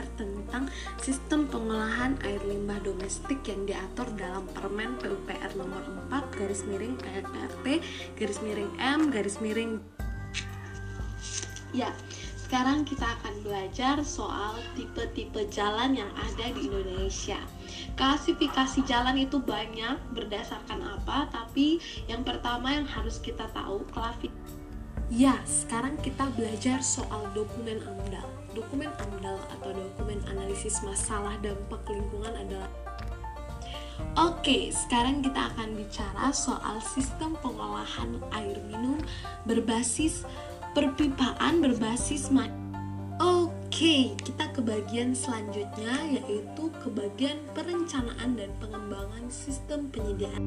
belajar tentang sistem pengolahan air limbah domestik yang diatur dalam Permen PUPR nomor 4 garis miring PRT garis miring M garis miring Ya, sekarang kita akan belajar soal tipe-tipe jalan yang ada di Indonesia. Klasifikasi jalan itu banyak berdasarkan apa, tapi yang pertama yang harus kita tahu klasifikasi Ya, sekarang kita belajar soal dokumen AMDAL. Dokumen AMDAL atau dokumen analisis masalah dampak lingkungan adalah Oke, sekarang kita akan bicara soal sistem pengolahan air minum berbasis perpipaan berbasis ma Oke, kita ke bagian selanjutnya yaitu ke bagian perencanaan dan pengembangan sistem penyediaan.